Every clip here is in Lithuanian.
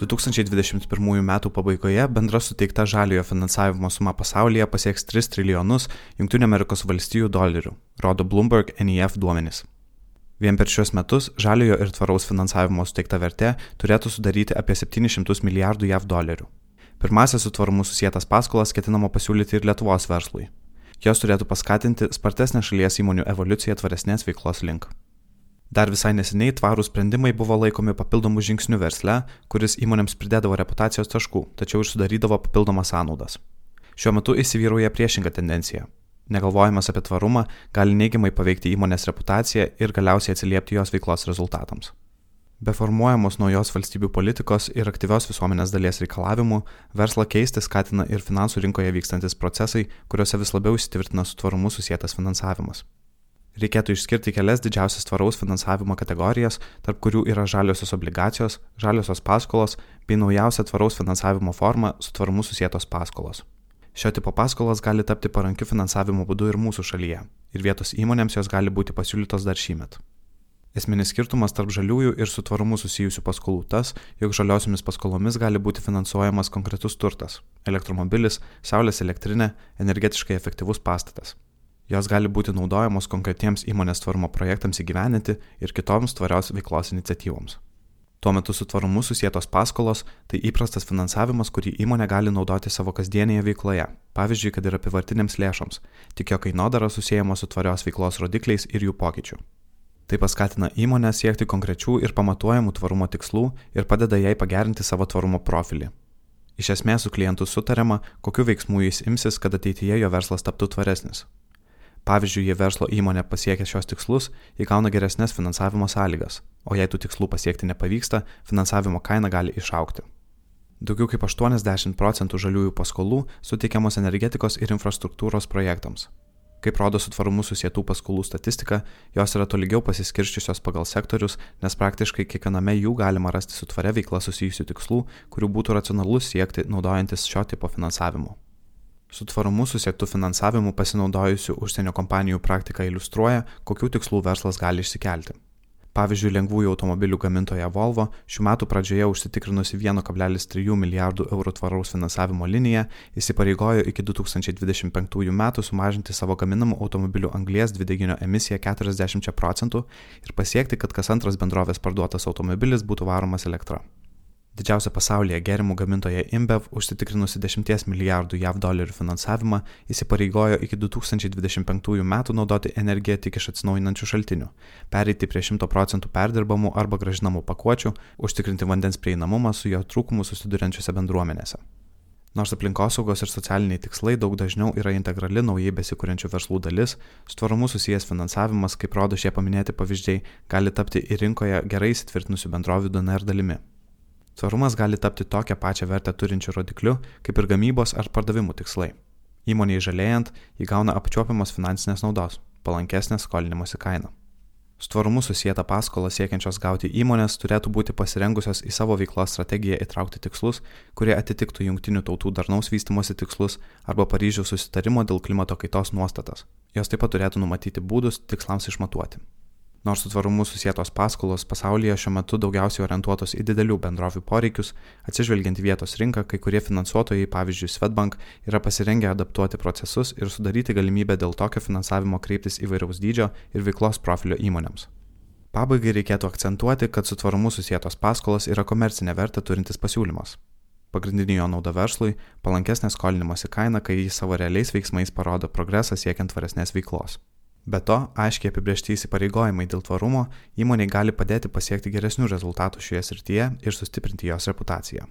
2021 m. pabaigoje bendra suteikta žaliojo finansavimo suma pasaulyje pasieks 3 trilijonus JAV dolerių, rodo Bloomberg NEF duomenys. Vien per šios metus žaliojo ir tvaraus finansavimo suteikta vertė turėtų sudaryti apie 700 milijardų JAV dolerių. Pirmasis su tvarumu susijęs paskolas ketinama pasiūlyti ir Lietuvos verslui. Jos turėtų paskatinti spartesnę šalies įmonių evoliuciją tvaresnės veiklos link. Dar visai neseniai tvarūs sprendimai buvo laikomi papildomų žingsnių versle, kuris įmonėms pridėdavo reputacijos taškų, tačiau ir sudarydavo papildomas sąnaudas. Šiuo metu įsivyrauja priešinga tendencija. Negalvojimas apie tvarumą gali neigiamai paveikti įmonės reputaciją ir galiausiai atsiliepti jos veiklos rezultatams. Be formuojamos naujos valstybių politikos ir aktyvios visuomenės dalies reikalavimų, verslą keisti skatina ir finansų rinkoje vykstantis procesai, kuriuose vis labiau įsitvirtina su tvarumu susijęs finansavimas. Reikėtų išskirti kelias didžiausias tvaraus finansavimo kategorijas, tarp kurių yra žaliosios obligacijos, žaliosios paskolos bei naujausia tvaraus finansavimo forma su tvarumu susijėtos paskolos. Šio tipo paskolos gali tapti parankiu finansavimo būdu ir mūsų šalyje, ir vietos įmonėms jos gali būti pasiūlytos dar šįmet. Esminis skirtumas tarp žaliųjų ir su tvarumu susijusių paskolų tas, jog žaliosiomis paskolomis gali būti finansuojamas konkretus turtas - elektromobilis, saulės elektrinė, energetiškai efektyvus pastatas. Jos gali būti naudojamos konkretiems įmonės tvarumo projektams įgyveninti ir kitoms tvarios veiklos iniciatyvoms. Tuo metu su tvarumu susijėtos paskolos - tai įprastas finansavimas, kurį įmonė gali naudoti savo kasdienėje veikloje, pavyzdžiui, kad ir apivartinėms lėšoms, tik jo kainodara susijęma su tvarios veiklos rodikliais ir jų pokyčiu. Tai paskatina įmonę siekti konkrečių ir pamatuojamų tvarumo tikslų ir padeda jai pagerinti savo tvarumo profilį. Iš esmės su klientu sutariama, kokiu veiksmu jis imsis, kad ateityje jo verslas taptų tvaresnis. Pavyzdžiui, jei verslo įmonė pasiekia šios tikslus, ji gauna geresnės finansavimo sąlygas, o jei tų tikslų pasiekti nepavyksta, finansavimo kaina gali išaukti. Daugiau kaip 80 procentų žaliųjų paskolų suteikiamos energetikos ir infrastruktūros projektams. Kaip rodo su tvarumu susietų paskolų statistika, jos yra tolygiau pasiskirščiusios pagal sektorius, nes praktiškai kiekviename jų galima rasti su tvaria veikla susijusių tikslų, kurių būtų racionalus siekti naudojantis šio tipo finansavimu. Su tvarumu susiektų finansavimu pasinaudojusių užsienio kompanijų praktika iliustruoja, kokių tikslų verslas gali išsikelti. Pavyzdžiui, lengvųjų automobilių gamintoja Volvo šių metų pradžioje užsitikrinusi 1,3 milijardų eurų tvaraus finansavimo liniją įsipareigojo iki 2025 metų sumažinti savo gaminamų automobilių anglies dvideginio emisiją 40 procentų ir pasiekti, kad kas antras bendrovės parduotas automobilis būtų varomas elektra. Didžiausia pasaulyje gėrimų gamintoja InBev užsitikrinusi 10 milijardų JAV dolerių finansavimą įsipareigojo iki 2025 metų naudoti energiją tik iš atsinaujinančių šaltinių, pereiti prie 100 procentų perdirbamų arba gražinamų pakuočių, užtikrinti vandens prieinamumą su jo trūkumu susiduriančiose bendruomenėse. Nors aplinkosaugos ir socialiniai tikslai daug dažniau yra integrali naujai besikūrenčių verslų dalis, su tvarumu susijęs finansavimas, kaip rodo šie paminėti pavyzdžiai, gali tapti ir rinkoje gerai įsitvirtinusių bendrovių DNR dalimi. Tvarumas gali tapti tokią pačią vertę turinčiu rodikliu, kaip ir gamybos ar pardavimų tikslai. Įmonėje žalėjant, įgauna apčiuopiamos finansinės naudos - palankesnė skolinimosi kaina. Su tvarumu susijęta paskola siekiančios gauti įmonės turėtų būti pasirengusios į savo veiklos strategiją įtraukti tikslus, kurie atitiktų Junktinių tautų darnaus vystimosi tikslus arba Paryžiaus susitarimo dėl klimato kaitos nuostatas. Jos taip pat turėtų numatyti būdus tikslams išmatuoti. Nors su tvarumu susijėtos paskolos pasaulyje šiuo metu daugiausiai orientuotos į didelių bendrovių poreikius, atsižvelgiant vietos rinką, kai kurie finansuotojai, pavyzdžiui Svetbank, yra pasirengę adaptuoti procesus ir sudaryti galimybę dėl tokio finansavimo kreiptis įvairaus dydžio ir veiklos profilio įmonėms. Pabaigai reikėtų akcentuoti, kad su tvarumu susijėtos paskolos yra komercinė vertė turintis pasiūlymas. Pagrindinė jo nauda verslui - palankesnė skolinimosi kaina, kai jis savo realiais veiksmais parodo progresą siekiant tvaresnės veiklos. Be to, aiškiai apibriežti įsipareigojimai dėl tvarumo įmoniai gali padėti pasiekti geresnių rezultatų šioje srityje ir sustiprinti jos reputaciją.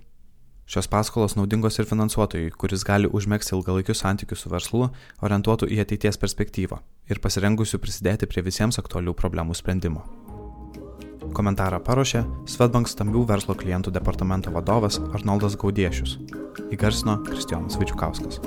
Šios paskolos naudingos ir finansuotojui, kuris gali užmėgsti ilgalaikius santykius su verslu, orientuotų į ateities perspektyvą ir pasirengusių prisidėti prie visiems aktualių problemų sprendimo. Komentarą paruošė Svetbank stambių verslo klientų departamento vadovas Arnoldas Gaudiešius. Įgarsino Kristijonas Vaidžiukauskas.